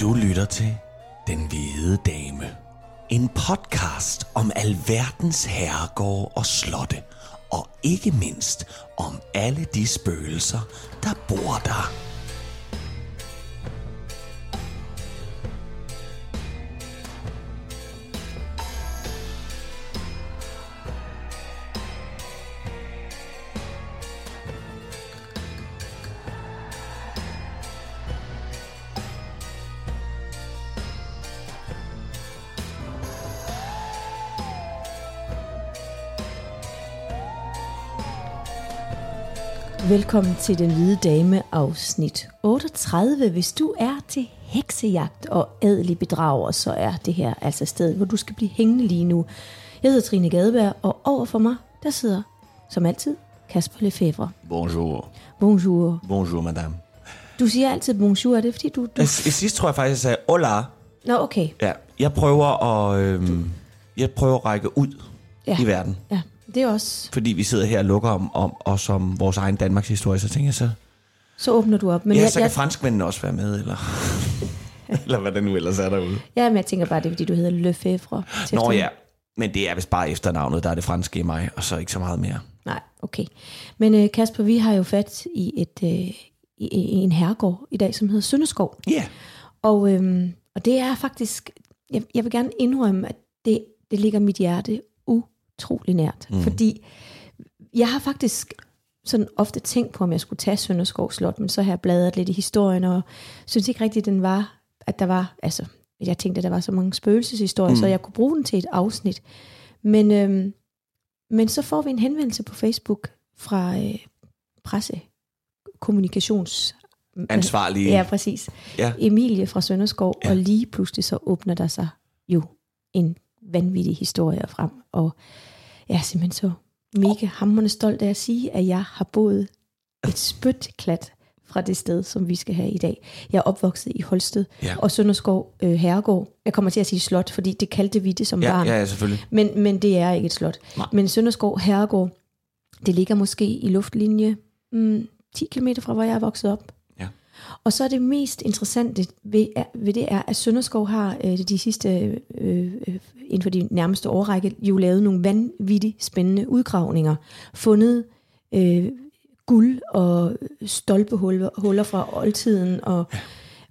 Du lytter til Den Hvide Dame. En podcast om alverdens herregårde og slotte. Og ikke mindst om alle de spøgelser, der bor der. Velkommen til Den Hvide Dame afsnit 38. Hvis du er til heksejagt og adelig bedrager, så er det her altså stedet, hvor du skal blive hængende lige nu. Jeg hedder Trine Gadeberg, og over for mig, der sidder, som altid, Kasper Lefebvre. Bonjour. Bonjour. Bonjour, madame. Du siger altid bonjour, er det fordi du... du... I sidst tror jeg faktisk, jeg sagde hola. Nå, okay. Ja, jeg prøver at, øhm, jeg prøver at række ud Ja. i verden. Ja, det er også... Fordi vi sidder her og lukker om, om os om vores egen Danmarks historie, så tænker jeg så... Så åbner du op. Men ja, jeg, så kan jeg, franskmændene også være med, eller... eller hvad der nu ellers er derude. ja, men jeg tænker bare, det er fordi, du hedder Lefebvre. Nå ja, men det er vist bare efternavnet, der er det franske i mig, og så ikke så meget mere. Nej, okay. Men øh, Kasper, vi har jo fat i, et, øh, i, i en herregård i dag, som hedder Sønderskov. Ja, yeah. Og, øhm, og det er faktisk, jeg, jeg vil gerne indrømme, at det, det ligger mit hjerte utrolig nært. Mm. Fordi jeg har faktisk sådan ofte tænkt på, om jeg skulle tage Sønderskov Slot, men så har jeg bladret lidt i historien, og synes ikke rigtigt, den var, at der var, altså, jeg tænkte, at der var så mange spøgelseshistorier, mm. så jeg kunne bruge den til et afsnit. Men, øhm, men så får vi en henvendelse på Facebook fra øh, presse, kommunikations... ansvarlige. Ja, præcis. Ja. Emilie fra Sønderskov, Ja. og lige pludselig så åbner der sig jo en vanvittig historie frem. Og jeg er simpelthen så mega hammerende stolt af at sige, at jeg har boet et spytklat fra det sted, som vi skal have i dag. Jeg er opvokset i Holsted Ja. og Sønderskov øh, Herregård. Jeg kommer til at sige slot, fordi det kaldte vi det som Ja, barn. ja, ja, selvfølgelig. Men, men det er ikke et slot. Nej. Men Sønderskov Herregård, det ligger måske i luftlinje mm, 10 km fra, hvor jeg er vokset op. Ja. Og så er det mest interessante ved, ved det er, at Sønderskov har øh, de sidste, øh, øh, inden for de nærmeste årrække, jo lavet nogle vanvittigt spændende udgravninger. Fundet øh, guld og stolpehuller huller fra oldtiden, og,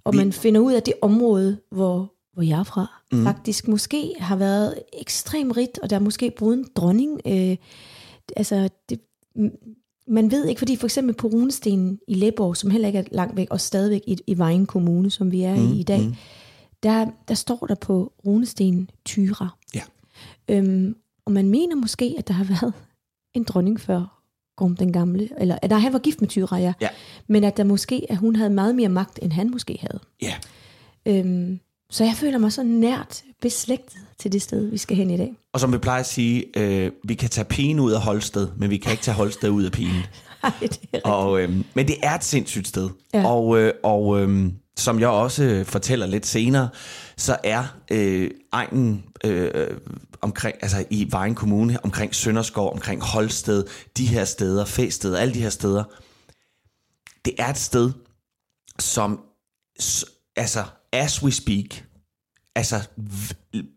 og Vi- man finder ud af det område, hvor, hvor jeg er fra, mm. faktisk måske har været ekstremt rigt, og der er måske boet en dronning. Øh, altså, det, man ved ikke, fordi for eksempel på runestenen i Læborg, som heller ikke er langt væk, og stadigvæk i, i Vejen Kommune, som vi er mm, i i dag, mm. der, der står der på runestenen Tyra. Ja. Øhm, og man mener måske, at der har været en dronning før Gorm den gamle, eller at han var gift med Tyra, ja. Ja. Men at der måske, at hun havde meget mere magt, end han måske havde. Ja, Øhm, så jeg føler mig så nært beslægtet til det sted, vi skal hen i dag. og som vi plejer at sige, øh, vi kan tage pigen ud af Holsted, men vi kan ikke tage Holsted ud af pigen. Ej, det er rigtigt. Og, øh, men det er et sindssygt sted. Ja. Og, øh, og øh, som jeg også fortæller lidt senere, så er øh, egnen øh, omkring, altså i Vejen Kommune, omkring Sønderskov, omkring Holsted, de her steder, Fæsted, alle de her steder, det er et sted, som, altså, as we speak, altså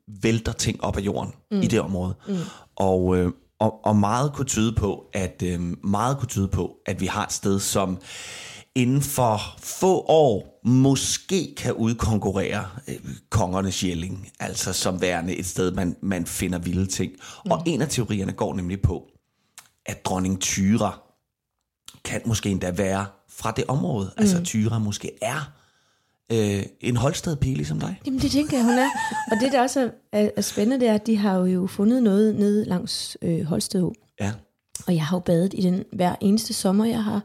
vælter ting op af jorden mm. i det område. Mm. Og, øh, og, og meget kunne tyde på, at øh, meget kunne tyde på, at vi har et sted, som inden for få år måske kan udkonkurrere øh, kongernes Jelling, altså som værende et sted, man, man finder vilde ting. Mm. Og en af teorierne går nemlig på, at dronning Tyra kan måske endda være fra det område. Mm. Altså Tyra måske er øh, en Holsted pige ligesom dig. Jamen det tænker jeg, hun er. Og det, der også er, er spændende, det er, at de har jo fundet noget nede langs øh, Holstedå. Ja. Og jeg har jo badet i den hver eneste sommer, jeg har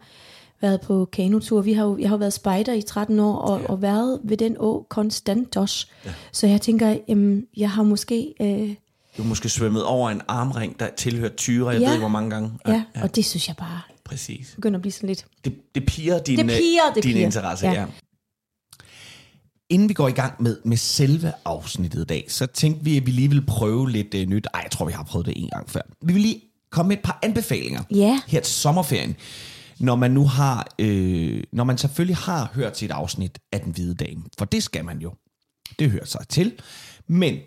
været på kanotur. Vi har jo, jeg har jo været spejder i 13 år, og, ja. og været ved den å konstant også. Ja. Så jeg tænker, jamen, jeg har måske... Øh, Du er måske svømmet over en armring, der tilhører Tyra, jeg Ja. ved ikke hvor mange gange. ja, ja, og det synes jeg bare Præcis. begynder at blive sådan lidt... Det, det piger din, Det pirrer, det din pirrer. interesse. Ja. Ja. Inden vi går i gang med, med selve afsnittet i dag, så tænkte vi, at vi lige vil prøve lidt uh, nyt. Ej, jeg tror, vi har prøvet det en gang før. Vi vil lige komme med et par anbefalinger Ja. her til sommerferien. når man nu har, øh, når man selvfølgelig har hørt sit afsnit af Den Hvide Dame, for det skal man jo. Det hører sig til. Men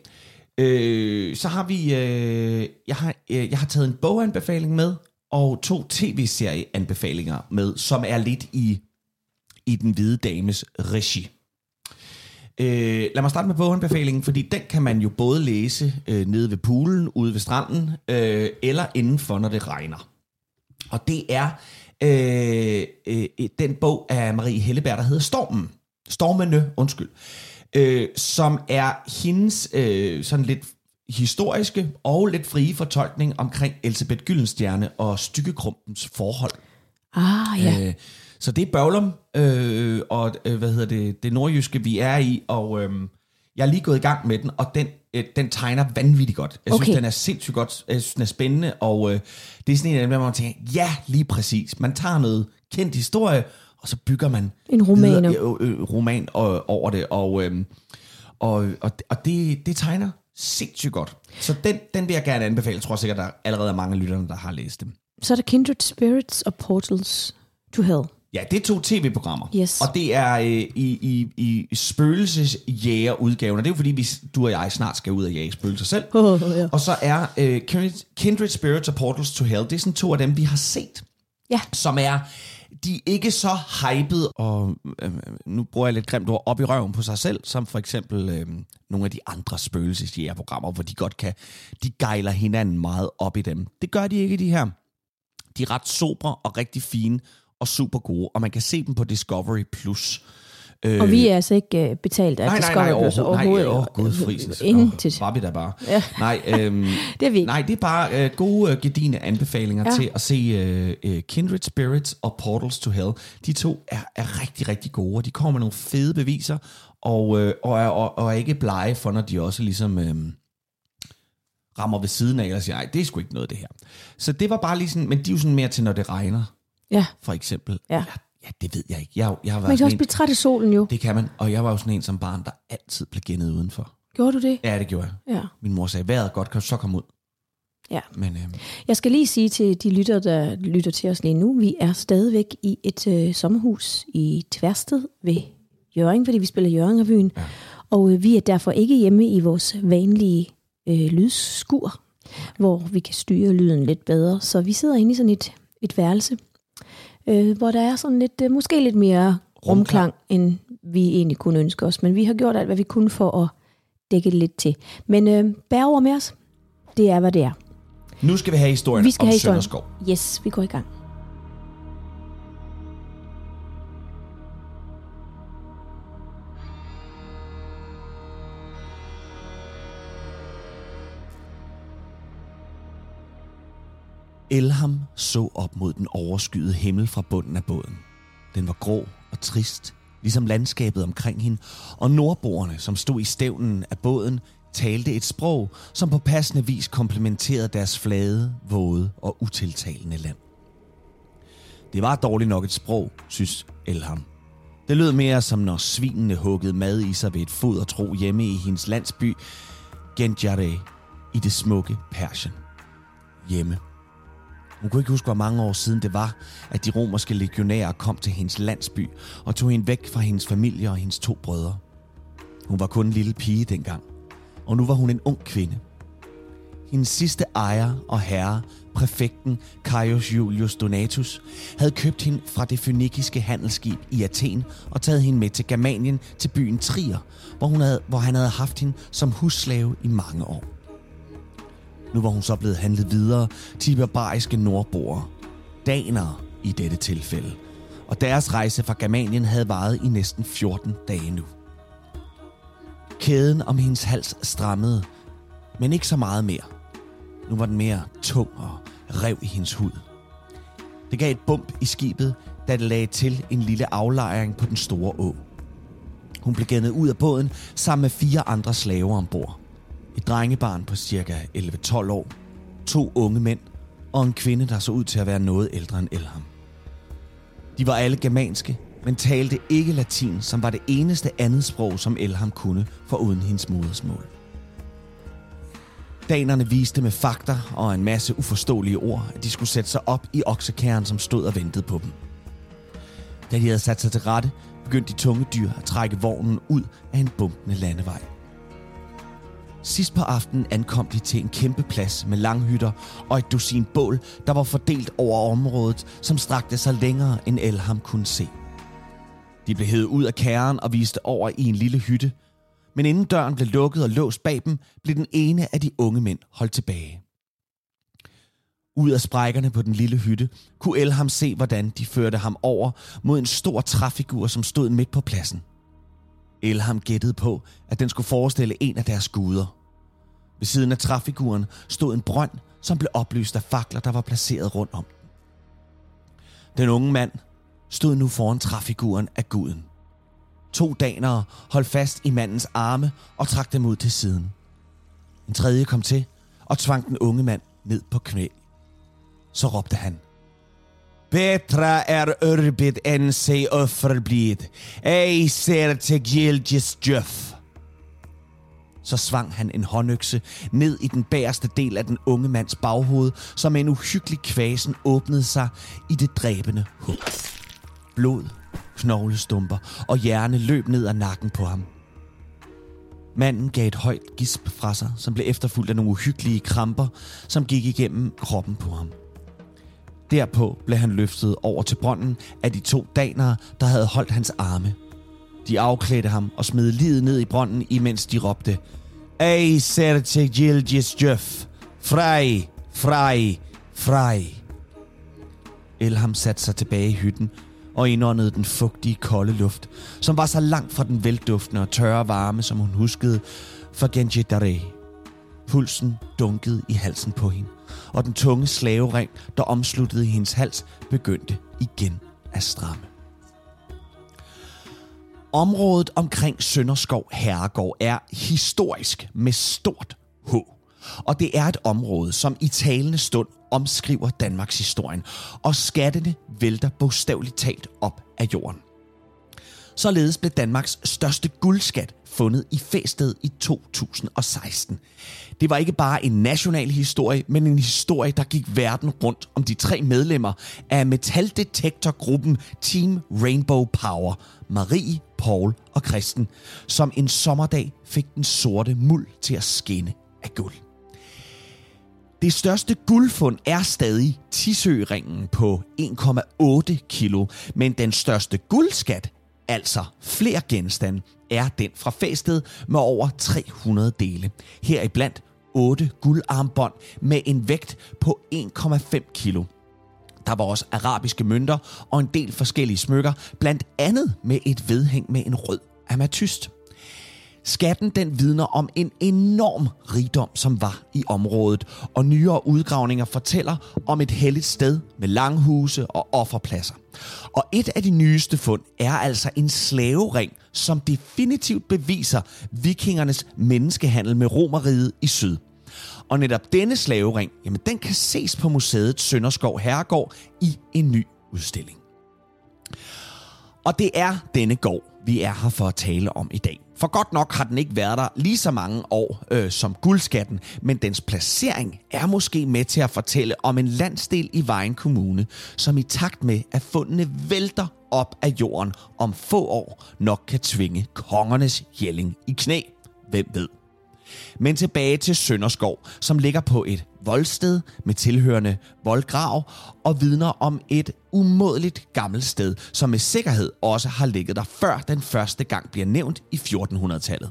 øh, så har vi, øh, jeg, har, øh, jeg har taget en boganbefaling med, og to tv-serieanbefalinger med, som er lidt i, i Den Hvide Dames regi. Øh, lad mig starte med boganbefalingen, fordi den kan man jo både læse øh, nede ved poolen, ude ved stranden, øh, eller indenfor, når det regner. Og det er øh, øh, den bog af Marie Helleberg, der hedder Stormen. Stormene, undskyld. Øh, som er hendes øh, sådan lidt historiske og lidt frie fortolkning omkring Elisabeth Gyldenstjerne og Stykkekrumpens forhold. Ah, ja. Øh, så det er Bøvlum, øh, og øh, hvad hedder det, det nordjyske, vi er i, og øh, jeg er lige gået i gang med den, og den, øh, den tegner vanvittigt godt. Jeg synes, Okay. den er sindssygt godt, jeg synes, den er spændende, og øh, det er sådan en af dem, der man tænker, ja, lige præcis. Man tager noget kendt historie, og så bygger man En roman videre, øh, øh, roman og, over det, og, øh, og, og, og det, det tegner sindssygt godt. Så den, den vil jeg gerne anbefale. Jeg tror sikkert, der allerede er mange af lytterne, der har læst dem. Så er der Kindred Spirits og Portals to Hell. Ja, det er to tv-programmer. Yes. Og det er øh, i, i, i spøgelsesjægerudgaven, og det er jo fordi, vi, du og jeg snart skal ud og jage spøgelser selv. Oh, ja. Og så er øh, Kindred, Kindred Spirits og Portals to Hell, det er sådan to af dem, vi har set, ja. som er, de er ikke så hyped, og øh, nu bruger jeg lidt grimt ord, op i røven på sig selv, som for eksempel øh, nogle af de andre spøgelsesjægerprogrammer, hvor de godt kan, de gejler hinanden meget op i dem. Det gør de ikke de her. De er ret sobre og rigtig fine og super gode, og man kan se dem på Discovery+. Plus. Øh, Og vi er altså ikke uh, betalt af Nej, nej, Discovery nej, Plus overhovedet. Nej, åh, gud frises. Intet. Åh, Var vi der bare. Ja. Nej, øhm, Det er vi ikke. nej, det er bare øh, gode, øh, gedigende anbefalinger ja. Til at se øh, øh, Kindred Spirits og Portals to Hell. De to er, er rigtig, rigtig gode, og de kommer med nogle fede beviser, og, øh, og, er, og, og er ikke blege for, når de også ligesom... Øh, rammer ved siden af og siger, nej, det er sgu ikke noget det her. Så det var bare lige sådan, men de er jo sådan mere til, når det regner, Ja. for eksempel. Ja. ja det ved jeg ikke. Jeg, jeg har været Man kan også en, blive træt af solen jo. det kan man, og jeg var jo sådan en som barn, der altid blev gennet udenfor. Gjorde du det? Ja, det gjorde jeg. Ja. Min mor sagde, vejret godt, kan du så komme ud? Ja. Men øh, Jeg skal lige sige til de lytter, der lytter til os lige nu, vi er stadigvæk i et øh, sommerhus i Tværsted ved Jørgen, fordi vi spiller Jørgen ja. Og øh, vi er derfor ikke hjemme i vores vanlige øh, lydskur, hvor vi kan styre lyden lidt bedre. Så vi sidder inde i sådan et, et værelse, øh, hvor der er sådan lidt, øh, måske lidt mere rumklang, end vi egentlig kunne ønske os. Men vi har gjort alt, hvad vi kunne for at dække det lidt til. Men øh, bær over med os. Det er, hvad det er. nu skal vi have historien Vi skal om have historien. Sønderskov. Yes, vi går i gang. Elham så op mod den overskyede himmel fra bunden af båden. Den var grå og trist, ligesom landskabet omkring hende, og nordboerne, som stod i stævnen af båden, talte et sprog, som på passende vis komplementerede deres flade, våde og utiltalende land. Det var dårligt nok et sprog, synes Elham. Det lød mere som når svinene huggede mad i sig ved et fodertro hjemme i hendes landsby, Genjare, i det smukke Persien. Hjemme. Hun kunne ikke huske, hvor mange år siden det var, at de romerske legionærer kom til hendes landsby og tog hende væk fra hendes familie og hendes to brødre. Hun var kun en lille pige dengang, og nu var hun en ung kvinde. Hendes sidste ejer og herre, præfekten Caius Julius Donatus, havde købt hende fra det fønikiske handelsskib i Athen og taget hende med til Germanien til byen Trier, hvor, hun havde, hvor han havde haft hende som husslave i mange år. Nu var hun så blevet handlet videre til barbariske nordboere. Danere i dette tilfælde. Og deres rejse fra Germanien havde varet i næsten 14 dage nu. Kæden om hendes hals strammede, men ikke så meget mere. Nu var den mere tung og rev i hendes hud. Det gav et bump i skibet, da det lagde til en lille aflejring på den store å. Hun blev gennet ud af båden sammen med fire andre slaver ombord. Et drengebarn på cirka 11-12 år, to unge mænd og en kvinde, der så ud til at være noget ældre end Elham. De var alle germanske, men talte ikke latin, som var det eneste andet sprog, som Elham kunne, for uden hendes modersmål. Danerne viste med fakter og en masse uforståelige ord, at de skulle sætte sig op i oksekæren, som stod og ventede på dem. Da de havde sat sig til rette, begyndte de tunge dyr at trække vognen ud af en bumpende landevej. Sidst på aftenen ankom de til en kæmpe plads med langhytter og et dusin bål, der var fordelt over området, som strakte sig længere end Elham kunne se. De blev hævet ud af kæren og viste over i en lille hytte, men inden døren blev lukket og låst bag dem, blev den ene af de unge mænd holdt tilbage. Ud af sprækkerne på den lille hytte kunne Elham se, hvordan de førte ham over mod en stor træfigur, som stod midt på pladsen. Elham gættede på, at den skulle forestille en af deres guder. Ved siden af træfiguren stod en brønd, som blev oplyst af fakler, der var placeret rundt om den. Den unge mand stod nu foran træfiguren af guden. To danere holdt fast i mandens arme og trak dem ud til siden. En tredje kom til og tvang den unge mand ned på knæ. Så råbte han. Petra er urbid än sig offerblid. Ej ser till Gilgis djöf. Så svang han en håndøkse ned i den bagerste del af den unge mands baghoved, som en uhyggelig kvasen åbnede sig i det dræbende hul. Blod, knoglestumper og hjerne løb ned ad nakken på ham. Manden gav et højt gisp fra sig, som blev efterfulgt af nogle uhyggelige kramper, som gik igennem kroppen på ham. Derpå blev han løftet over til brønden af de to danere, der havde holdt hans arme. De afklædte ham og smed livet ned i brønden, imens de råbte Ej, serte Gilgis Jøf! Frej! Frej! Frej! Elham satte sig tilbage i hytten og indåndede den fugtige, kolde luft, som var så langt fra den velduftende og tørre varme, som hun huskede for Genji Dareh. Pulsen dunkede i halsen på hende, og den tunge slavering, der omsluttede hendes hals, begyndte igen at stramme. Området omkring Sønderskov Herregård er historisk med stort H. Og det er et område, som i talende stund omskriver Danmarks historien, og skattene vælter bogstaveligt talt op af jorden. Således blev Danmarks største guldskat fundet i Fæsted i 2016. Det var ikke bare en national historie, men en historie, der gik verden rundt om de tre medlemmer af metaldetektorgruppen Team Rainbow Power, Marie, Paul og Kristen, som en sommerdag fik den sorte muld til at skinne af guld. Det største guldfund er stadig Tisøringen på 1,8 kilo, men den største guldskat, altså flere genstande, er den fra Fæsted med over 300 dele. Heriblandt 8 guldarmbånd med en vægt på 1,5 kilo. Der var også arabiske mønter og en del forskellige smykker, blandt andet med et vedhæng med en rød ametyst. Skatten den vidner om en enorm rigdom, som var i området, og nyere udgravninger fortæller om et helligt sted med langhuse og offerpladser. Og et af de nyeste fund er altså en slavering, som definitivt beviser vikingernes menneskehandel med romeriet i syd. Og netop denne slavering, jamen den kan ses på museet Sønderskov Herregård i en ny udstilling. Og det er denne gård, vi er her for at tale om i dag. For godt nok har den ikke været der lige så mange år øh, som guldskatten, men dens placering er måske med til at fortælle om en landsdel i Vejen Kommune, som i takt med at fundene vælter op af jorden om få år nok kan tvinge kongernes jælling i knæ. Hvem ved? Men tilbage til Sønderskov, som ligger på et voldsted med tilhørende voldgrav og vidner om et umådeligt gammelt sted, som med sikkerhed også har ligget der før den første gang bliver nævnt i 1400-tallet.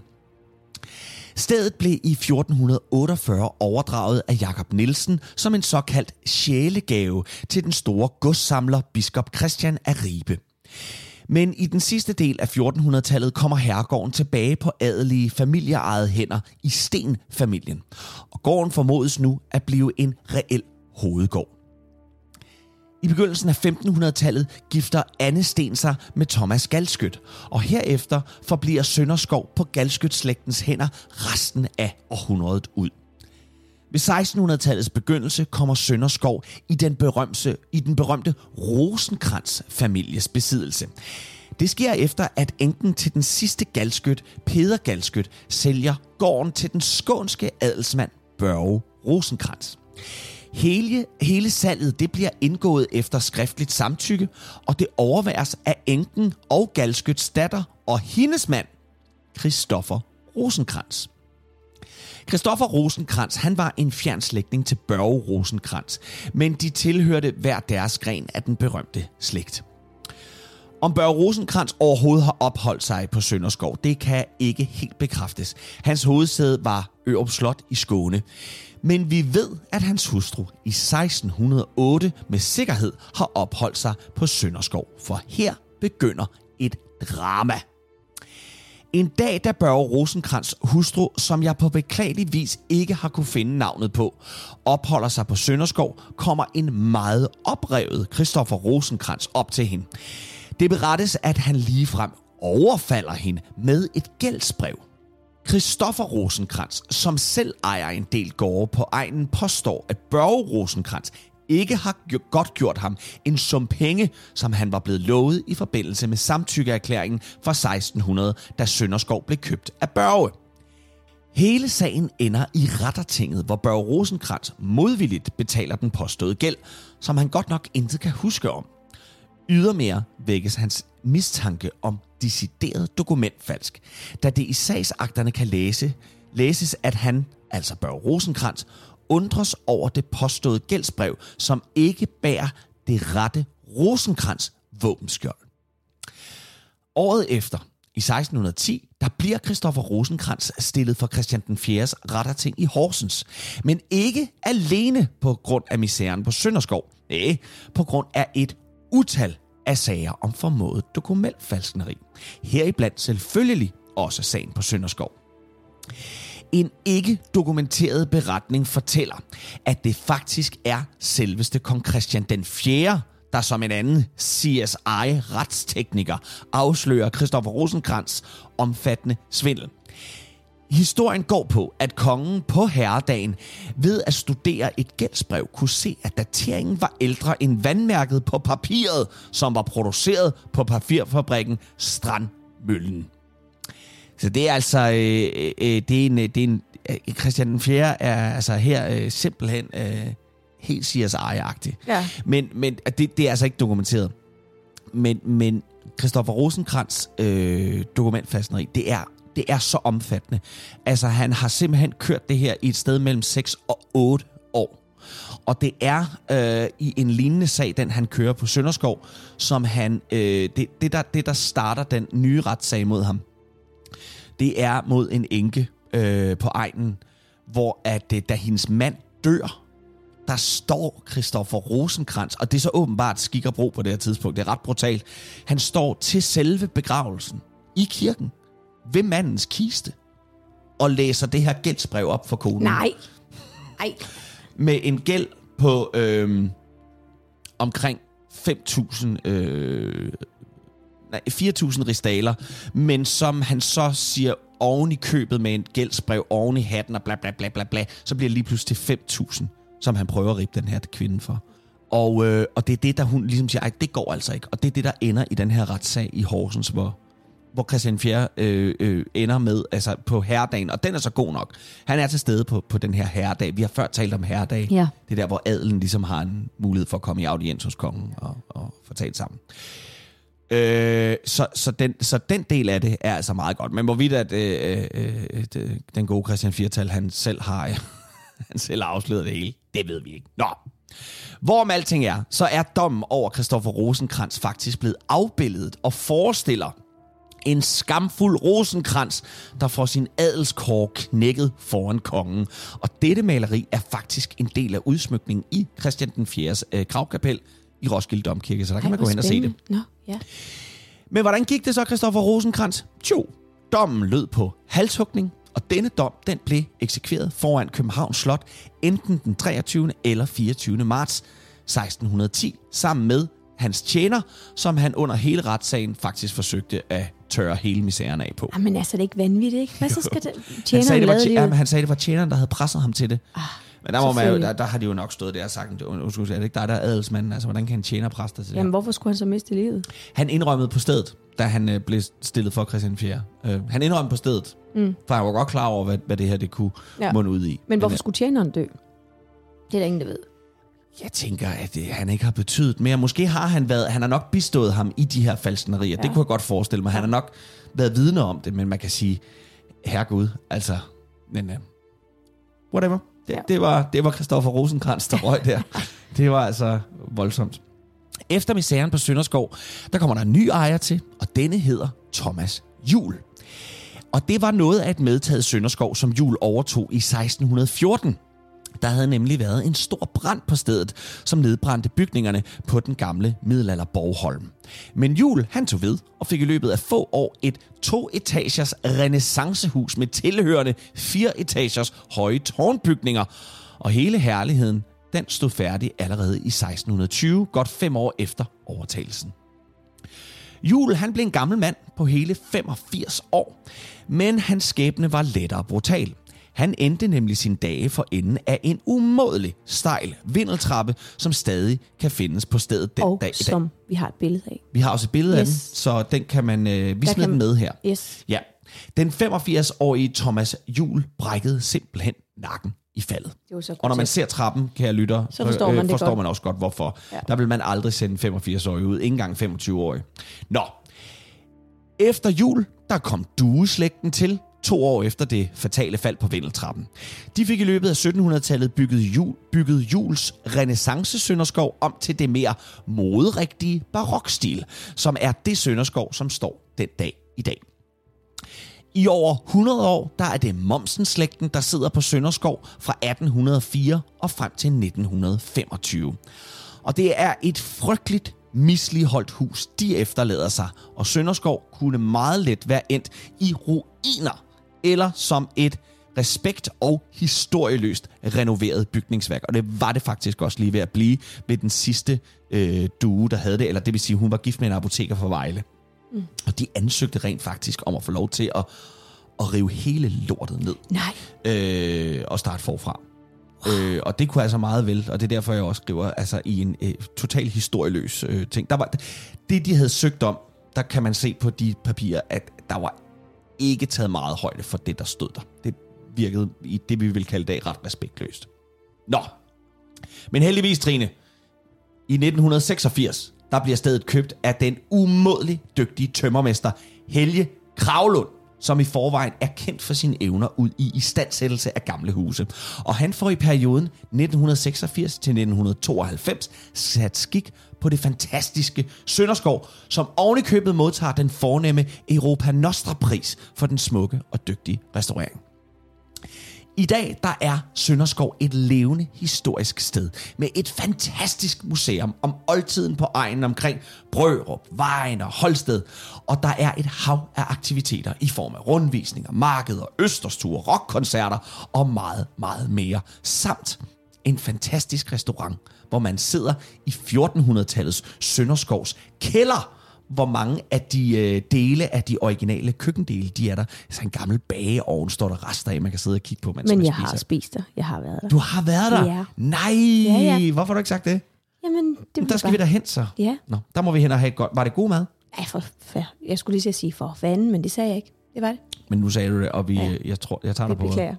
Stedet blev i 1448 overdraget af Jakob Nielsen som en såkaldt sjælegave til den store godssamler biskop Christian af Ribe. Men i den sidste del af 1400-tallet kommer herregården tilbage på adelige familieejede hænder i Sten-familien. Og gården formodes nu at blive en reel hovedgård. I begyndelsen af 1500-tallet gifter Anne Sten sig med Thomas Galskyt, og herefter forbliver Sønderskov på Galskyt-slægtens hænder resten af århundredet ud. Ved 1600-tallets begyndelse kommer Sønderskov i den, berømte, i den berømte Rosenkrantz-families besiddelse. Det sker efter, at enken til den sidste galskyt, Peder Galskyt, sælger gården til den skånske adelsmand Børge Rosenkrantz. Hele, hele salget det bliver indgået efter skriftligt samtykke, og det overværes af enken og Galskyts datter og hendes mand, Christoffer Rosenkrantz. Christoffer Rosenkrantz, han var en fjern slægtning til Børge Rosenkrantz, men de tilhørte hver deres gren af den berømte slægt. Om Børge Rosenkrantz overhovedet har opholdt sig på Sønderskov, det kan ikke helt bekræftes. Hans hovedsæde var Ørup Slot i Skåne. Men vi ved, at hans hustru i 1608 med sikkerhed har opholdt sig på Sønderskov, for her begynder et drama. En dag, da Børge Rosenkrantz hustru, som jeg på beklagelig vis ikke har kunne finde navnet på, opholder sig på Sønderskov, kommer en meget oprevet Christoffer Rosenkrantz op til hende. Det berettes, at han ligefrem overfalder hende med et gældsbrev. Christoffer Rosenkrantz, som selv ejer en del gårde på egnen, påstår, at Børge Rosenkrantz ikke har godt gjort ham en sum penge, som han var blevet lovet i forbindelse med samtykkeerklæringen fra 1600, da Sønderskov blev købt af Børge. Hele sagen ender i rettertinget, hvor Børge Rosenkrantz modvilligt betaler den påståede gæld, som han godt nok intet kan huske om. Ydermere vækkes hans mistanke om decideret dokumentfalsk, da det i sagsakterne kan læse, læses, at han, altså Børge Rosenkrantz, undres over det påståede gældsbrev, som ikke bærer det rette Rosenkrans våbenskjold. Året efter, i 1610, der bliver Christoffer Rosenkrantz stillet for Christian den 4.s retterting i Horsens. Men ikke alene på grund af misæren på Sønderskov. Nej, på grund af et utal af sager om formået dokumentfalskneri. Heriblandt selvfølgelig også sagen på Sønderskov. En ikke dokumenteret beretning fortæller, at det faktisk er selveste kong Christian den 4., der som en anden CSI-retstekniker afslører Christoffer Rosenkrantz omfattende svindel. Historien går på, at kongen på herredagen ved at studere et gældsbrev kunne se, at dateringen var ældre end vandmærket på papiret, som var produceret på papirfabrikken Strandmøllen. Så det er altså, øh, øh, det er en, det er en, øh, Christian den 4. er altså her øh, simpelthen øh, helt CSI-agtig. Ja. Men, men det, det er altså ikke dokumenteret. Men, men Christoffer Rosenkrantz øh, dokumentfastneri, det er, det er så omfattende. Altså, han har simpelthen kørt det her i et sted mellem 6 og 8 år. Og det er øh, i en lignende sag, den han kører på Sønderskov, som han, øh, det, det, der, det der starter den nye retssag mod ham, det er mod en enke øh, på egnen, hvor at øh, da hendes mand dør, der står Christoffer Rosenkrantz, og det er så åbenbart skik og bro på det her tidspunkt, det er ret brutalt. Han står til selve begravelsen i kirken ved mandens kiste og læser det her gældsbrev op for konen. Nej. Nej. Med en gæld på øh, omkring 5.000 øh, nej, 4.000 ristaler, men som han så siger oven i købet med en gældsbrev oven i hatten og bla bla bla bla bla, så bliver det lige pludselig til 5.000, som han prøver at rippe den her kvinde for. Og, øh, og det er det, der hun ligesom siger, ej, det går altså ikke. Og det er det, der ender i den her retssag i Horsens, hvor, hvor Christian Fjer øh, øh, ender med, altså på herredagen, og den er så god nok. Han er til stede på, på den her herredag. Vi har før talt om herredag. Ja. Det er der, hvor adelen ligesom har en mulighed for at komme i audiens hos kongen og, og få talt sammen. Øh, så, så, den, så den del af det er altså meget godt. Men hvorvidt at øh, øh, det, den gode Christian Firtal, han selv har han selv har afsløret det hele, det ved vi ikke. Nå. Hvorom alting er, så er dommen over Christoffer Rosenkrantz faktisk blevet afbildet og forestiller en skamfuld rosenkrans, der får sin adelskår knækket foran kongen. Og dette maleri er faktisk en del af udsmykningen i Christian den 4. Øh, gravkapel i Roskilde Domkirke, så der kan Ej, man gå hen og se det. spændende. Nå, ja. Men hvordan gik det så, Christoffer Rosenkrantz? Jo, dommen lød på halshugning, og denne dom den blev eksekveret foran Københavns Slot enten den 23. eller 24. marts 1610, sammen med hans tjener, som han under hele retssagen faktisk forsøgte at tørre hele misæren af på. Jamen altså, det er ikke vanvittigt, ikke? Hvad så skal det? Han sagde, Tjeneren det var, jo. jamen, han sagde, det var tjeneren, der havde presset ham til det. Ah, Men der, må man jo, der, der har de jo nok stået der og sagt, undskyld, er det ikke dig, der er adelsmanden? Altså, hvordan kan en tjener presse dig til det? Jamen, hvorfor skulle han så miste livet? Han indrømmede på stedet, da han øh, blev stillet for Christian 4. Øh, han indrømmede på stedet, mm. for han var godt klar over, hvad, hvad det her det kunne ja. Munde ud i. Men hvorfor øh, skulle tjeneren dø? Det er der ingen, der ved. jeg tænker, at det, han ikke har betydet mere. Måske har han været, han har nok bistået ham i de her falsknerier. Ja. Det kunne jeg godt forestille mig. Han har nok været vidne om det, men man kan sige, herregud, altså, men uh, whatever. Det, ja. det, var, det var Christoffer Rosenkrantz, der røg der. det var altså voldsomt. Efter misæren på Sønderskov, der kommer der en ny ejer til, og denne hedder Thomas Jul. Og det var noget af et medtaget Sønderskov, som Jul overtog i 1614. Der havde nemlig været en stor brand på stedet, som nedbrændte bygningerne på den gamle middelalder Borgholm. Men Jul han tog ved og fik i løbet af få år et to-etagers renaissancehus med tilhørende fire etagers høje tårnbygninger. Og hele herligheden, den stod færdig allerede i 1620, godt fem år efter overtagelsen. Jul han blev en gammel mand på hele 85 år, men hans skæbne var lettere brutal. Han endte nemlig sin dage for enden af en umådelig stejl vindeltrappe, som stadig kan findes på stedet den Og dag i dag. som vi har et billede af. Vi har også et billede yes. af den, så den kan man, øh, vi Der smider den med her. Yes. Ja. Den 85-årige Thomas Jul brækkede simpelthen nakken i faldet. Det var så Og når man ser trappen, kan jeg lytte, Så forstår man det forstår godt. man også godt, hvorfor. Ja. Der vil man aldrig sende en 85-årig ud, ikke engang 25-årig. Nå, efter jul, der kom dueslægten til, to år efter det fatale fald på Vindeltrappen. De fik i løbet af 1700-tallet bygget, jul, bygget Jules renaissance Sønderskov om til det mere moderigtige barokstil, som er det Sønderskov, som står den dag i dag. I over 100 år, der er det Momsen-slægten, der sidder på Sønderskov fra 1804 og frem til 1925. Og det er et frygteligt misligeholdt hus, de efterlader sig, og Sønderskov kunne meget let være endt i ruiner, eller som et respekt og historieløst renoveret bygningsværk. Og det var det faktisk også lige ved at blive ved den sidste øh, due, der havde det, eller det vil sige, hun var gift med en apoteker fra Vejle. Mm. Og de ansøgte rent faktisk om at få lov til at, at rive hele lortet ned Nej. øh, og starte forfra. Øh, og det kunne altså meget vel, og det er derfor, jeg også skriver altså, i en øh, total historieløs øh, ting. Der var, det, de havde søgt om, der kan man se på de papirer, at der var ikke taget meget højde for det, der stod der. Det virkede i det, vi vil kalde i dag ret respektløst. Nå, men heldigvis, Trine, i 1986, der bliver stedet købt af den umådelig dygtige tømmermester Helge Kravlund, som i forvejen er kendt for sine evner ud i istandsættelse af gamle huse. Og han får i perioden 1986 til 1992 sat skik på det fantastiske Sønderskov, som ovenikøbet modtager den fornemme Europa Nostra-pris for den smukke og dygtige restaurering. I dag der er Sønderskov et levende historisk sted med et fantastisk museum om oldtiden på egnen omkring Brørup, Vejen og Holsted. Og der er et hav af aktiviteter i form af rundvisninger, markeder, østersture, rockkoncerter og meget, meget mere. Samt en fantastisk restaurant, hvor man sidder i 1400-tallets Sønderskovs kælder, hvor mange af de øh, dele af de originale køkkendele, de er der. Så en gammel bageovn står der rester af, man kan sidde og kigge på, mens Men man jeg spiser. har spist der. Jeg har været der. Du har været der? Ja. Nej, Ja, ja. hvorfor har du ikke sagt det? Jamen, det der skal vi da hen så. Ja. Nå, der må vi hen og have et godt. Var det god mad? Ej, for, for, jeg skulle lige sige for fanden, men det sagde jeg ikke. Det var det. Men nu sagde du det, og vi, Ja. ja. jeg tror, jeg tager dig Det på. beklager.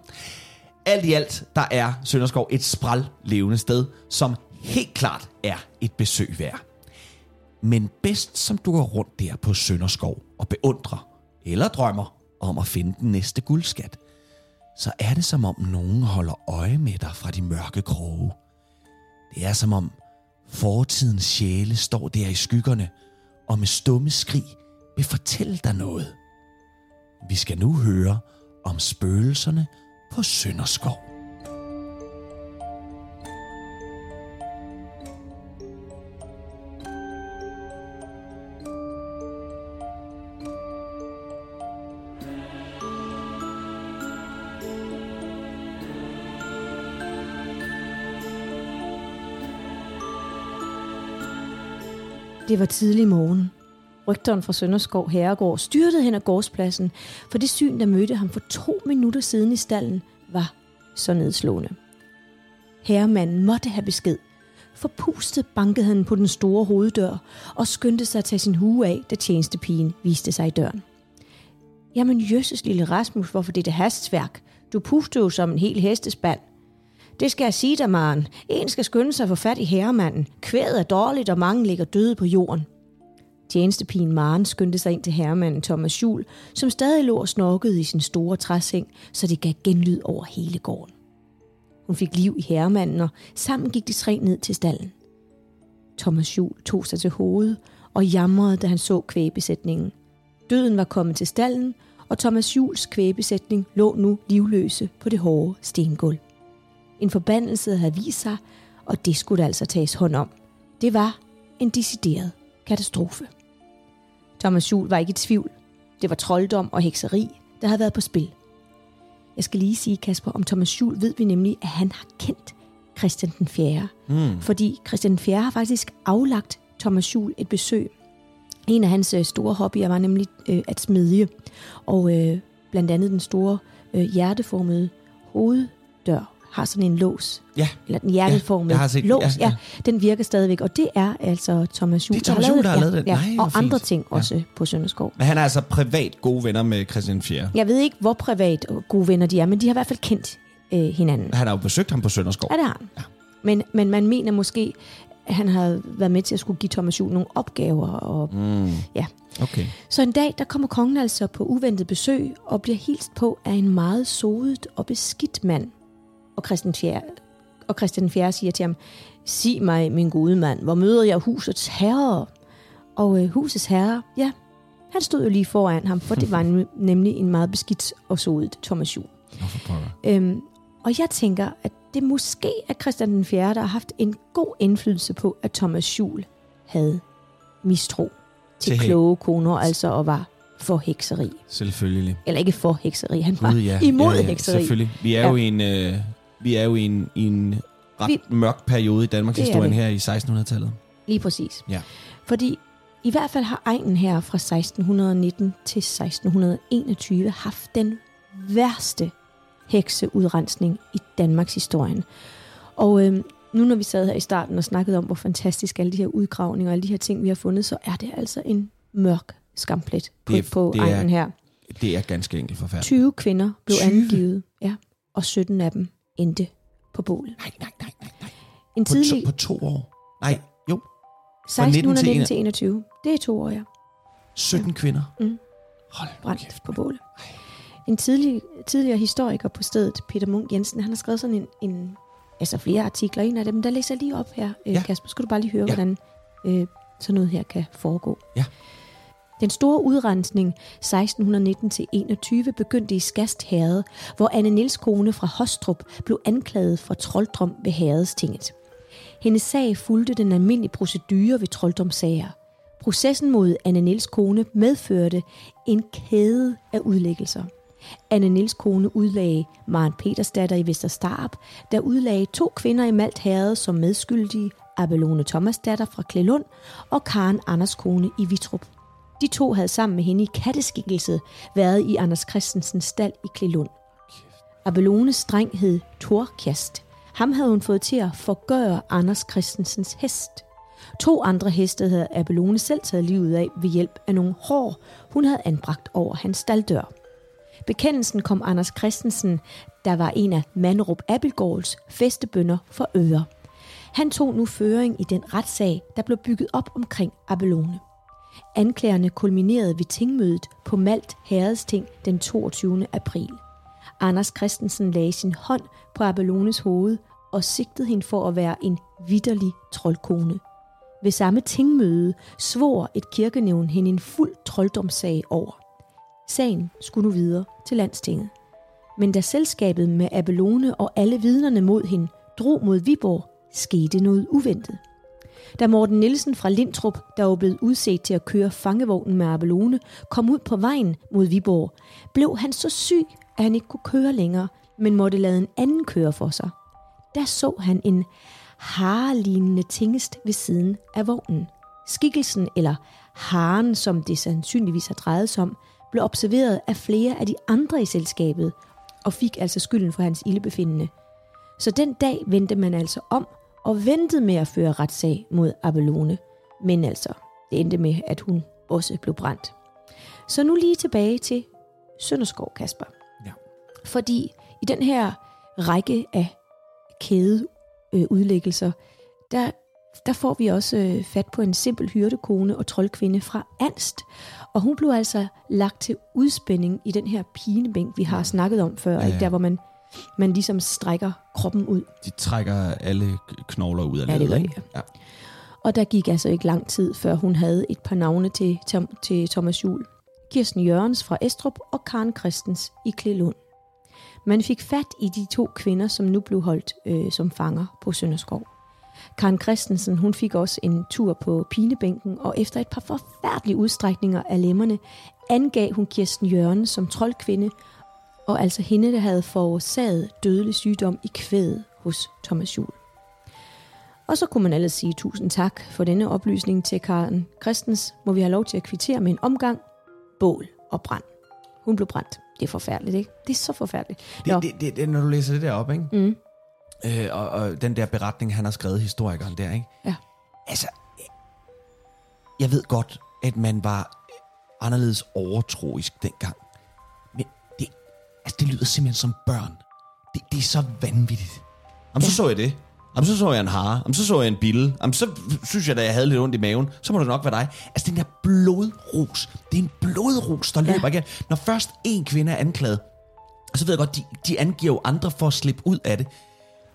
Alt i alt, der er Sønderskov et spral levende sted, som helt klart er et besøg værd. Men bedst som du går rundt der på Sønderskov og beundrer eller drømmer om at finde den næste guldskat, så er det som om nogen holder øje med dig fra de mørke kroge. Det er som om fortidens sjæle står der i skyggerne og med stumme skrig vil fortælle dig noget. Vi skal nu høre om spøgelserne på Sønderskov. Det var tidlig morgen. Rygteren fra Sønderskov Herregård styrtede hen ad gårdspladsen, for det syn, der mødte ham for to minutter siden i stallen, var så nedslående. Herremanden måtte have besked. Forpustet bankede han på den store hoveddør og skyndte sig at tage sin hue af, da tjenestepigen viste sig i døren. Jamen jøsses lille Rasmus, hvorfor det er det hastværk? Du puster jo som en hel hestespand. Det skal jeg sige dig, Maren. En skal skynde sig at få fat i herremanden. Kvædet er dårligt, og mange ligger døde på jorden. Tjenestepigen Maren skyndte sig ind til herremanden Thomas Jul, som stadig lå og snorkede i sin store træseng, så det gav genlyd over hele gården. Hun fik liv i herremanden, og sammen gik de tre ned til stallen. Thomas Jul tog sig til hovedet og jamrede, da han så kvæbesætningen. Døden var kommet til stallen, og Thomas Jules kvæbesætning lå nu livløse på det hårde stengulv. En forbandelse havde vist sig, og det skulle der altså tages hånd om. Det var en decideret katastrofe. Thomas Jul var ikke i tvivl. Det var trolddom og hekseri, der havde været på spil. Jeg skal lige sige, Kasper, om Thomas Jul ved vi nemlig, at han har kendt Christian den 4. Mm. Fordi Christian den 4. har faktisk aflagt Thomas Jul et besøg. En af hans øh, store hobbyer var nemlig øh, at smedje. Og øh, blandt andet den store øh, hjerteformede hoveddør har sådan en lås. Ja. Eller den hjerteformede Ja, har set lås. Ja, Ja, ja. den virker stadigvæk. Og det er altså Thomas Jul, Det er Thomas Juhl, der har lavet den. Ja, Nej, og andre fint. ting Ja. også på Sønderskov. Men han er altså privat gode venner med Christian 4. Jeg ved ikke, hvor privat gode venner de er, men de har i hvert fald kendt øh, hinanden. Han har jo besøgt ham på Sønderskov. Ja, det har han. Ja. Men, men man mener måske, at han har været med til at skulle give Thomas Juhl nogle opgaver. Og, Mm. ja. Okay. Så en dag, der kommer kongen altså på uventet besøg og bliver hilst på af en meget sodet og beskidt mand. Og Christian 4. Og Christian 4. siger til ham, sig mig, min gode mand, hvor møder jeg husets herre? Og øh, husets herre, ja, han stod jo lige foran ham, for det var nemlig en meget beskidt og sodet Thomas Juhl. Øhm, og jeg tænker, at det måske er Christian den 4., der har haft en god indflydelse på, at Thomas Juhl havde mistro til, Til kloge koner, altså og var for hekseri. Selvfølgelig. Eller ikke for hekseri, han var Gud, ja. imod ja, ja, hekseri. Selvfølgelig. Vi er Ja. jo i en, øh, vi er jo i en, i en ret Vi- mørk periode i Danmarks historie her i 1600-tallet. Lige præcis. Ja. Fordi i hvert fald har egnen her fra 1619 til 1621 haft den værste hekseudrensning i Danmarks historie. Og øhm, nu når vi sad her i starten og snakkede om, hvor fantastisk alle de her udgravninger og alle de her ting, vi har fundet, så er det altså en mørk skamplet på, Det er- på det er- egnen her. Det er ganske enkelt forfærdeligt. 20 kvinder blev 20? angivet, ja, og 17 af dem endte på bålet. Nej, nej, nej, nej, nej. En På, tidlig to, på to år? Nej, jo. 1619 til til 21. Det er to år, ja. 17 kvinder. Mm. Hold brændt kæft. på bålet. En tidlig, tidligere historiker på stedet, Peter Munk Jensen, han har skrevet sådan en, en altså flere artikler. En af dem, der læser jeg lige op her, øh, Ja. ja. Kasper. Skal du bare lige høre, Ja. ja. hvordan øh, sådan noget her kan foregå. Ja. Den store udrensning 1619-21 begyndte i Skast Herred, hvor Anne Niels kone fra Hostrup blev anklaget for trolddom ved herredstinget. Hendes sag fulgte den almindelige procedure ved trolddomssager. Processen mod Anne Niels kone medførte en kæde af udlæggelser. Anne Niels kone udlagde Maren Petersdatter i Vesterstarup, der udlagde to kvinder i Malt Herred som medskyldige, Abelone Thomasdatter fra Klelund og Karen Anders kone i Vitrup. De to havde sammen med hende i katteskikkelse været i Anders Christensens stald i Klilund. Abelones dreng hed Torkjast. Ham havde hun fået til at forgøre Anders Christensens hest. To andre heste havde Abelone selv taget livet af ved hjælp af nogle hår, hun havde anbragt over hans staldør. Bekendelsen kom Anders Christensen, der var en af Manderup Abelgårds festebønder for øre. Han tog nu føring i den retssag, der blev bygget op omkring Abelone. Anklagerne kulminerede ved tingmødet på Malt Herredsting den 22. april. Anders Christensen lagde sin hånd på Abelones hoved og sigtede hende for at være en vidderlig troldkone. Ved samme tingmøde svor et kirkenævn hende en fuld trolddomssag over. Sagen skulle nu videre til landstinget. Men da selskabet med Abelone og alle vidnerne mod hende drog mod Viborg, skete noget uventet. Da Morten Nielsen fra Lindtrup, der var blevet udset til at køre fangevognen med Abelone, kom ud på vejen mod Viborg, blev han så syg, at han ikke kunne køre længere, men måtte lade en anden køre for sig. Der så han en harelignende tingest ved siden af vognen. Skikkelsen, eller haren, som det sandsynligvis har drejet sig om, blev observeret af flere af de andre i selskabet, og fik altså skylden for hans ildebefindende. Så den dag vendte man altså om og ventede med at føre retssag mod Abelone. Men altså, det endte med, at hun også blev brændt. Så nu lige tilbage til Sønderskov, Kasper. Ja. Fordi i den her række af kædeudlæggelser, der, der får vi også øh, fat på en simpel hyrdekone og troldkvinde fra Anst. Og hun blev altså lagt til udspænding i den her pinebænk, vi har snakket om før, ja, ja. Ikke? der hvor man, man ligesom strækker kroppen ud. De trækker alle knogler ud af Ja, det ledet, ikke? Ja. Og der gik altså ikke lang tid, før hun havde et par navne til, til, til Thomas Jul. Kirsten Jørgens fra Estrup og Karen Christens i Klelund. Man fik fat i de to kvinder, som nu blev holdt øh, som fanger på Sønderskov. Karen Christensen hun fik også en tur på pinebænken, og efter et par forfærdelige udstrækninger af lemmerne, angav hun Kirsten Jørgens som troldkvinde, og altså hende, der havde forårsaget dødelig sygdom i kvædet hos Thomas Jul. Og så kunne man ellers sige tusind tak for denne oplysning til Karen Christens. Må vi have lov til at kvittere med en omgang? Bål og brand. Hun blev brændt. Det er forfærdeligt, ikke? Det er så forfærdeligt. Nå, Det, det, det, det, når du læser det der op, ikke? Mm. Øh, og, og den der beretning, han har skrevet, historikeren der, ikke? Ja. Altså, jeg ved godt, at man var anderledes overtroisk dengang. Altså, det lyder simpelthen som børn. Det, det er så vanvittigt. Jamen, så så jeg det. Jamen, så så jeg en hare. Jamen, så så jeg en bille. Jamen, så synes jeg, da jeg havde lidt ondt i maven. Så må det nok være dig. Altså, den der blodrus. Det er en blodrus, der løber igen. Når først en kvinde er anklaget, så ved jeg godt, de, de angiver jo andre for at slippe ud af det.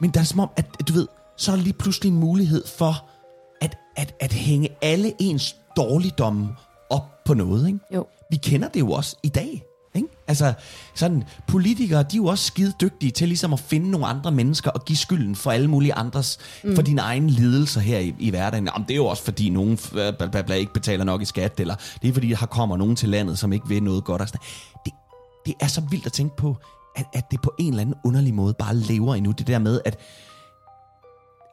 Men der er som om, at du ved, så er der lige pludselig en mulighed for at, at, at hænge alle ens dårligdomme op på noget. Ikke? Jo. Vi kender det jo også i dag. Altså, sådan, politikere, de er jo også skide dygtige til ligesom at finde nogle andre mennesker og give skylden for alle mulige andres, mm. for dine egne lidelser her i, i hverdagen. Jamen, det er jo også fordi nogen øh, bla, bla, bla, ikke betaler nok i skat, eller det er fordi, der kommer nogen til landet, som ikke vil noget godt. Og sådan. Det, det er så vildt at tænke på, at, at det på en eller anden underlig måde bare lever endnu. Det der med, at,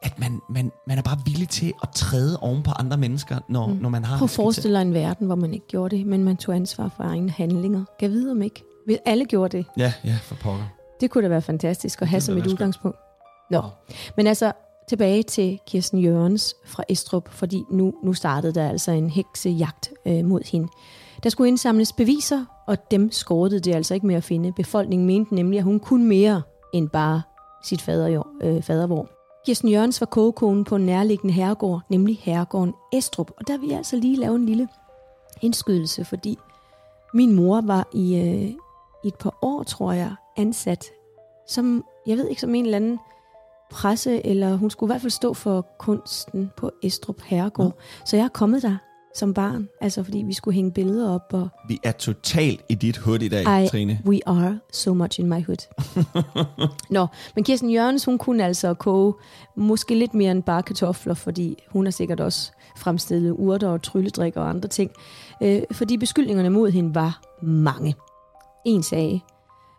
at man, man, man er bare villig til at træde oven på andre mennesker, når, mm. når man har... Prøv at forestille dig en verden, hvor man ikke gjorde det, men man tog ansvar for egne handlinger. Kan vide om ikke? Hvis alle gjorde det, Ja, ja, for pokker. det kunne da være fantastisk at have Det som et udgangspunkt. Nå, men altså tilbage til Kirsten Jørgens fra Estrup, fordi nu, nu startede der altså en heksejagt øh, mod hende. Der skulle indsamles beviser, og dem skårede det altså ikke med at finde. Befolkningen mente nemlig, at hun kunne mere end bare sit fader, øh, fadervor. Kirsten Jørgens var kogekone på en nærliggende herregård, nemlig herregården Estrup. Og der vil jeg altså lige lave en lille indskydelse, fordi min mor var i, øh, et par år, tror jeg, ansat som, jeg ved ikke, som en eller anden presse, eller hun skulle i hvert fald stå for kunsten på Estrup Herregård. Nå. Så jeg er kommet der som barn, altså fordi vi skulle hænge billeder op, og Vi er totalt i dit hud i dag, I, Trine. we are so much in my hood. Nå, men Kirsten Jørgens, hun kunne altså koge måske lidt mere end bare kartofler, fordi hun har sikkert også fremstillet urter og trylledrik og andre ting. Øh, fordi beskyldningerne mod hende var mange. En sagde,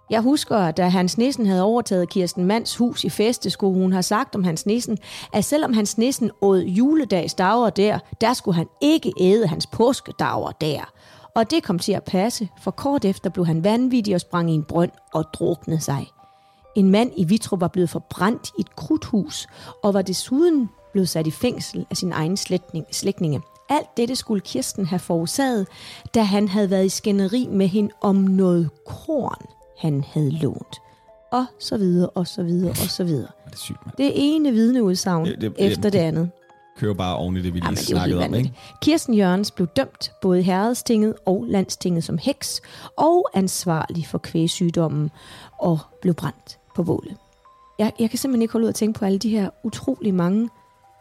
jeg husker, at da Hans Nissen havde overtaget Kirsten Mands hus i feste, skulle hun have sagt om Hans Nissen, at selvom Hans Nissen åd juledagsdager der, der skulle han ikke æde hans påskedager der. Og det kom til at passe, for kort efter blev han vanvittig og sprang i en brønd og druknede sig. En mand i Vitrup var blevet forbrændt i et krudthus, og var desuden blevet sat i fængsel af sin egen slægtning, slægtninge. Alt dette skulle Kirsten have forårsaget, da han havde været i skænderi med hende om noget korn, han havde lånt. Og så videre, og så videre, og så videre. Det er sygt, man. Det ene vidneudsagn Det- det- efter det- det andet. Kører bare oven i det, vi lige Jamen, snakkede om, ikke? Kirsten Jørgens blev dømt både i herredstinget og landstinget som heks, og ansvarlig for kvægsygdommen, og blev brændt på bålet. Jeg, jeg kan simpelthen ikke holde ud at tænke på alle de her utrolig mange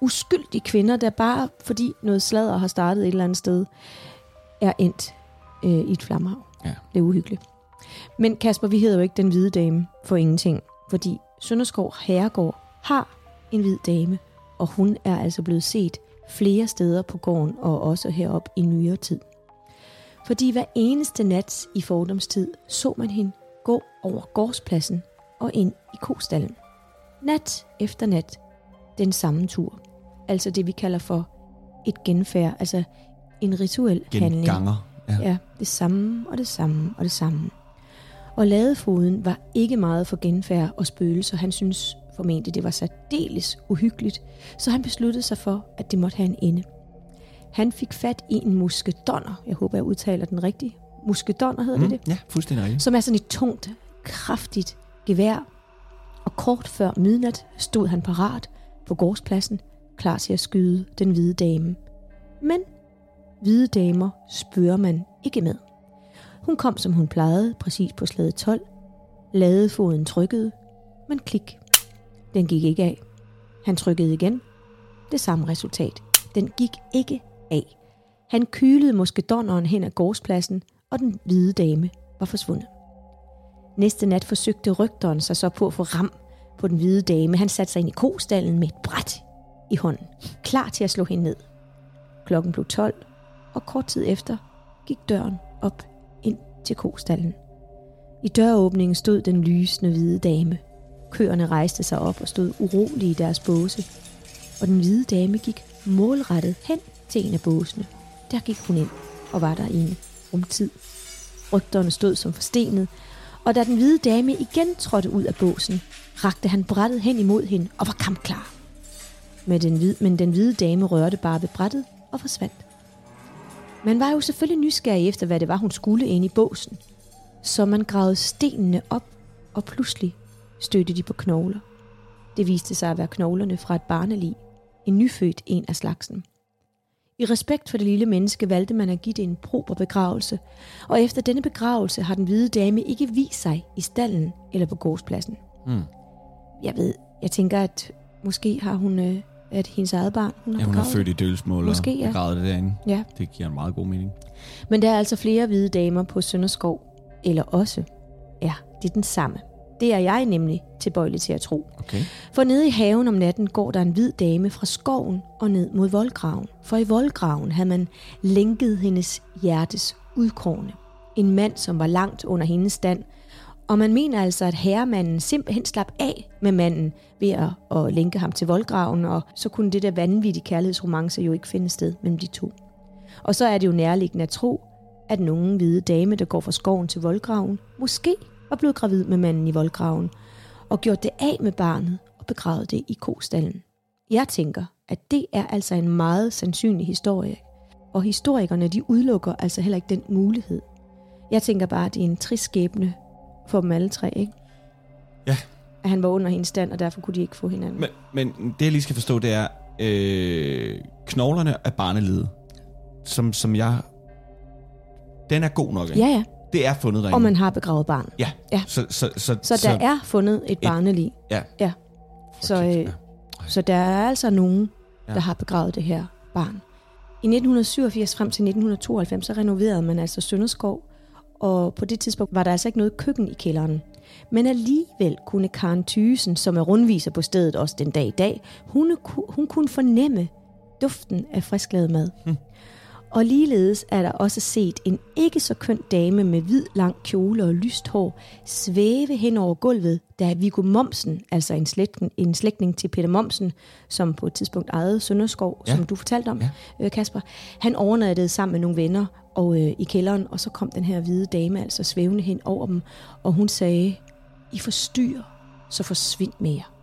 uskyldige kvinder, der bare fordi noget sladder har startet et eller andet sted, er endt øh, i et flammehav. Ja. Det er uhyggeligt. Men Kasper, vi hedder jo ikke den hvide dame for ingenting, fordi Sønderskov Herregård har en hvid dame, og hun er altså blevet set flere steder på gården og også herop i nyere tid. Fordi hver eneste nat i fordomstid så man hende gå over gårdspladsen og ind i kostallen. Nat efter nat den samme tur. Altså det vi kalder for et genfærd, altså en rituel handling. Genganger. Ja. Ja, det samme og det samme og det samme. Og ladefoden var ikke meget for genfærd og spøgelser. Han synes formentlig, det var særdeles uhyggeligt, så han besluttede sig for, at det måtte have en ende. Han fik fat i en muskedonner. Jeg håber, jeg udtaler den rigtigt. Muskedonner hedder mm. det det? Ja, fuldstændig rigtigt. Som er sådan et tungt, kraftigt gevær. Og kort før midnat stod han parat på gårdspladsen, klar til at skyde den hvide dame. Men hvide damer spørger man ikke med. Hun kom, som hun plejede, præcis på slaget 12. Ladefoden trykkede, men klik. Den gik ikke af. Han trykkede igen. Det samme resultat. Den gik ikke af. Han kylede måske donneren hen ad gårdspladsen, og den hvide dame var forsvundet. Næste nat forsøgte rygteren sig så på at få ram på den hvide dame. Han satte sig ind i kostallen med et bræt i hånden, klar til at slå hende ned. Klokken blev 12, og kort tid efter gik døren op ind til kostallen. I døråbningen stod den lysende hvide dame. Køerne rejste sig op og stod urolige i deres båse. Og den hvide dame gik målrettet hen til en af båsene. Der gik hun ind og var der i en rumtid. Rygterne stod som forstenet, og da den hvide dame igen trådte ud af båsen, rakte han brættet hen imod hende og var kampklar. Men den, hvide, men den hvide dame rørte bare ved brættet og forsvandt. Man var jo selvfølgelig nysgerrig efter, hvad det var, hun skulle ind i båsen. Så man gravede stenene op, og pludselig stødte de på knogler. Det viste sig at være knoglerne fra et barnelig, en nyfødt en af slagsen. I respekt for det lille menneske valgte man at give det en proper begravelse, og efter denne begravelse har den hvide dame ikke vist sig i stallen eller på gårdspladsen. Mm. Jeg ved, jeg tænker, at måske har hun, øh, at hendes eget barn, hun har Ja, hun er født i dølsmål Måske, og ja. begravet det derinde. Ja, Det giver en meget god mening. men der er altså flere hvide damer på Sønderskov, eller også, ja, det er den samme. Det er jeg nemlig tilbøjelig til at tro. Okay. For nede i haven om natten går der en hvid dame fra skoven og ned mod voldgraven. For i voldgraven havde man lænket hendes hjertes udkårne. En mand, som var langt under hendes stand. Og man mener altså, at herremanden simpelthen slap af med manden ved at, at lænke ham til voldgraven, og så kunne det der vanvittige kærlighedsromance jo ikke finde sted mellem de to. Og så er det jo nærliggende at tro, at nogen hvide dame, der går fra skoven til voldgraven, måske var blevet gravid med manden i voldgraven, og gjort det af med barnet og begravet det i kostallen. Jeg tænker, at det er altså en meget sandsynlig historie, og historikerne de udelukker altså heller ikke den mulighed. Jeg tænker bare, at det er en trist skæbne for dem alle tre, ikke? Ja. At han var under hendes stand, og derfor kunne de ikke få hinanden. Men, men det jeg lige skal forstå, det er, øh, knoglerne af barnelivet, som, som jeg... Den er god nok, ikke? ja, ja. Det er fundet derinde. Og man har begravet barn. Ja. Ja. Så, så, så, Så der er fundet et barnelig. Ja. Ja. Så, øh, ja. så der er altså nogen, Ja. der har begravet det her barn. I 1987 frem til 1992, så renoverede man altså Sønderskov, og på det tidspunkt var der altså ikke noget køkken i kælderen. Men alligevel kunne Karen Thysen, som er rundviser på stedet også den dag i dag, hun, hun kunne fornemme duften af frisklavet mad. Hm. Og ligeledes er der også set en ikke så køn dame med hvid lang kjole og lyst hår svæve hen over gulvet, da Viggo Momsen, altså en slægtning, en slægtning til Peter Momsen, som på et tidspunkt ejede Sønderskov, Ja. som du fortalte om, Ja. ja. øh, Kasper, han overnattede sammen med nogle venner og øh, i kælderen, og så kom den her hvide dame altså svævende hen over dem, og hun sagde, I forstyrrer, så forsvind med jer.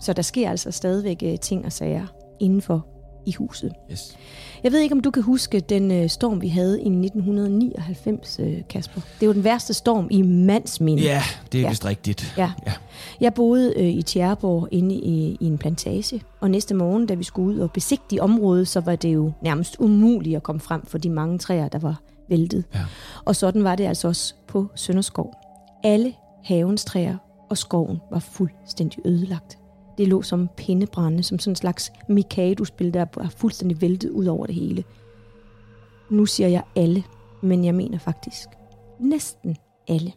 Så der sker altså stadigvæk øh, ting og sager indenfor i huset. Yes. Jeg ved ikke, om du kan huske den øh, storm, vi havde i 1999, øh, Kasper. Det var den værste storm i mandsminde. Ja, det er Ja. vist rigtigt. Ja. Ja. Jeg boede øh, i Tjæreborg inde i, i en plantage, og næste morgen, da vi skulle ud og besigtige området, så var det jo nærmest umuligt at komme frem for de mange træer, der var væltet. Ja. Og sådan var det altså også på Sønderskov. Alle havens træer og skoven var fuldstændig ødelagt. Det lå som pindebrænde, som sådan en slags Mikado-spil, der var fuldstændig væltet ud over det hele. Nu siger jeg alle, men jeg mener faktisk næsten alle.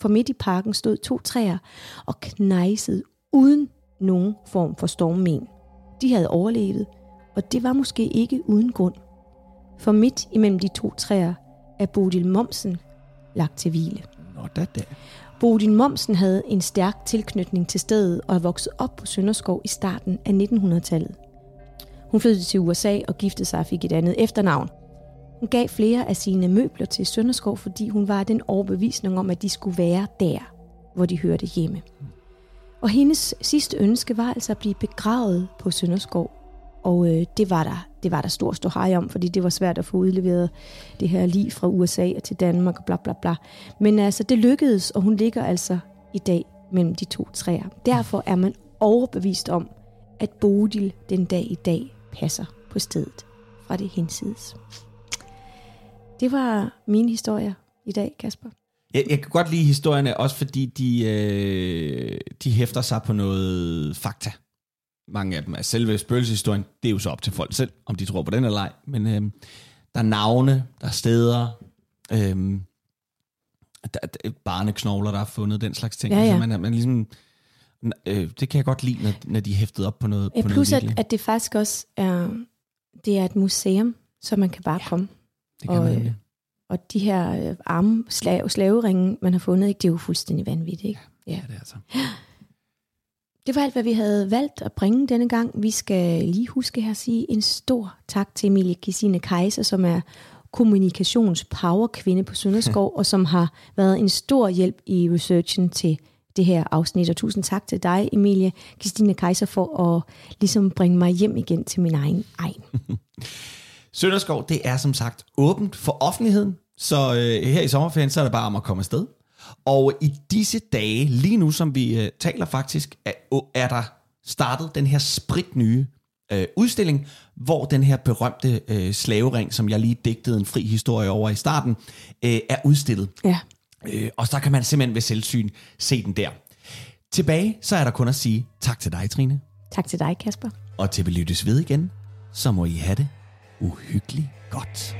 For midt i parken stod to træer og knejsede uden nogen form for stormmen. De havde overlevet, og det var måske ikke uden grund. For midt imellem de to træer er Bodil Momsen lagt til hvile. Nå, da da. Bodil Momsen havde en stærk tilknytning til stedet og er vokset op på Sønderskov i starten af 1900-tallet. Hun flyttede til USA og giftede sig og fik et andet efternavn. Hun gav flere af sine møbler til Sønderskov, fordi hun var den overbevisning om, at de skulle være der, hvor de hørte hjemme. Og hendes sidste ønske var altså at blive begravet på Sønderskov. Og øh, det, var der, det var der stor ståhej om, fordi det var svært at få udleveret det her lige fra USA og til Danmark og bla bla bla. Men altså, det lykkedes, og hun ligger altså i dag mellem de to træer. Derfor er man overbevist om, at Bodil den dag i dag passer på stedet fra det hinsides. Det var min historie i dag, Kasper. Jeg, jeg kan godt lide historierne, også fordi de, øh, de hæfter sig på noget fakta. Mange af dem er selve spøgelseshistorien. Det er jo så op til folk selv, om de tror på den eller ej. Men øh, der er navne, der er steder, øh, der, der, barneknogler, der er fundet, den slags ting. Ja, ja. Altså, man, man ligesom, øh, det kan jeg godt lide, når, når de er hæftet op på noget, Ja, på plus noget at, virkelig. at det faktisk også er, det er et museum, så man kan bare ja, komme. Det kan og, man øh, nemlig. Og de her øh, arme slave, slaveringe, man har fundet, ikke, det er jo fuldstændig vanvittigt. Ikke? Ja. Ja, det er altså. Det var alt, hvad vi havde valgt at bringe denne gang. Vi skal lige huske her at sige en stor tak til Emilie Kisine Kaiser, som er kommunikations-power-kvinde på Sønderskov, og som har været en stor hjælp i researchen til det her afsnit. Og tusind tak til dig, Emilie Christine Kaiser, for at ligesom bringe mig hjem igen til min egen egen. Sønderskov, det er som sagt åbent for offentligheden, så øh, her i sommerferien, så er det bare om at komme afsted. Og i disse dage, lige nu som vi øh, taler faktisk, er, er der startet den her spritnye øh, udstilling, hvor den her berømte øh, slavering, som jeg lige digtede en fri historie over i starten, øh, er udstillet. Ja. Øh, og så kan man simpelthen ved selvsyn se den der. Tilbage, så er der kun at sige tak til dig, Trine. Tak til dig, Kasper. Og til vi lyttes ved igen, så må I have det uhyggeligt godt.